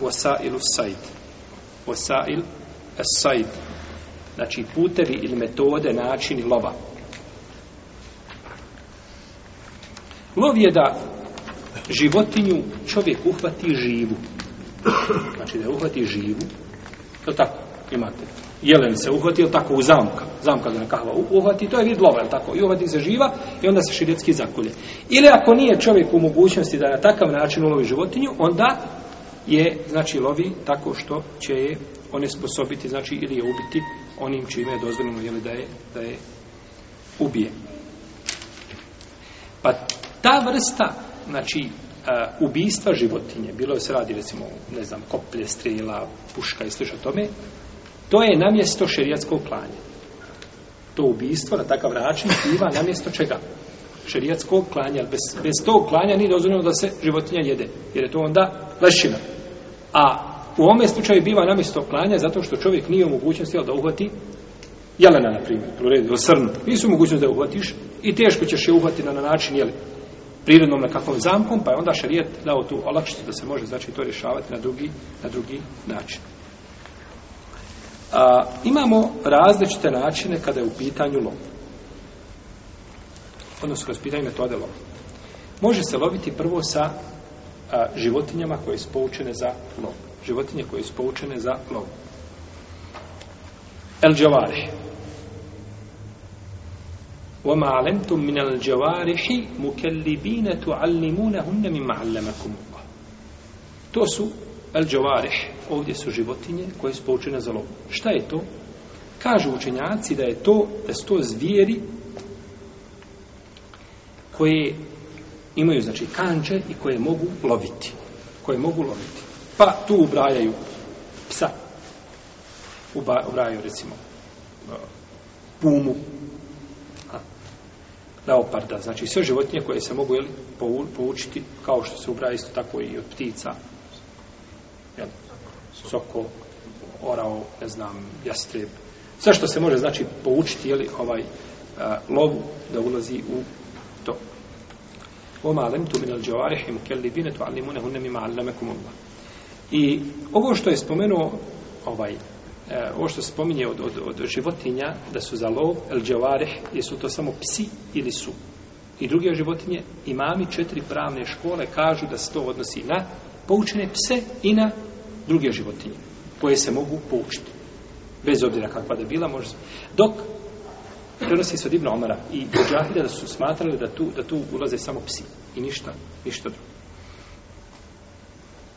Wasail al-Sayd. Wasail al-Sayd. Znači putevi ili metode, načini lova. Lov je da životinju čovjek uhvati živu. Znači da je uhvati živu. To tako imate. Jelen se uhvati, ili tako u zamka. Zamka da nekahva uhvati, to je vid lova, ili tako. I uhvati se živa i onda se širetski zakulje. Ili ako nije čovjek u mogućnosti da na takav način ulovi životinju, onda je, znači, lovi tako što će je one sposobiti, znači, ili je ubiti onim čime je dozvoljeno, jel, da je, da je ubije. Pa ta vrsta, znači, uh, ubijstva životinje, bilo je se radi, recimo, ne znam, koplje, strela, puška i slišao tome, to je namjesto šerijatskog klanja. To ubijstvo na takav račin biva namjesto čega? šerijatskog klanja. Bez, bez tog klanja nije dozvoljeno da se životinja jede. Jer je to onda lešina. A u ovome slučaju biva namjesto klanja zato što čovjek nije u mogućnosti da uhvati jelena, na primjer, u redu, u srnu. Nisu u mogućnosti da uhvatiš i teško ćeš je uhvati na, na način, jeli, prirodnom nekakvom zamkom, pa je onda šarijet dao tu olakšicu da se može, znači, to rješavati na drugi, na drugi način. A, imamo različite načine kada je u pitanju lovu odnosno kroz pitanje metode lova. Može se loviti prvo sa a, životinjama koje su poučene za lov. Životinje koje su poučene za lov. El džavarih. Vama alemtum min el džavarihi mukellibine tuallimune hunne mima alemakum. To su el džavarih. Ovdje su životinje koje su poučene za lov. Šta je to? Kažu učenjaci da je to, da su to zvijeri koje imaju, znači, kanče i koje mogu loviti. Koje mogu loviti. Pa tu ubrajaju psa. Uba, ubrajaju, recimo, e, pumu, a, leoparda, znači sve životinje koje se mogu jeli, poučiti, kao što se ubraja isto tako i od ptica, jel, soko, orao, ne znam, jastreb, sve što se može, znači, poučiti, jeli, ovaj, a, e, lovu da ulazi u to. Oma lem tu min al džavarih im kelli bine tu alimune hunne mima alamekum Allah. I ovo što je spomenuo, ovaj, eh, ovo što se spominje od, od, od životinja, da su za lov, el džavarih, jesu to samo psi ili su. I druge životinje, imami četiri pravne škole kažu da se to odnosi na poučene pse i na druge životinje koje se mogu poučiti. Bez obzira kakva da bila, može se. Dok prenosi se od Ibn Omara i Džahira da su smatrali da tu, da tu ulaze samo psi i ništa, ništa drugo.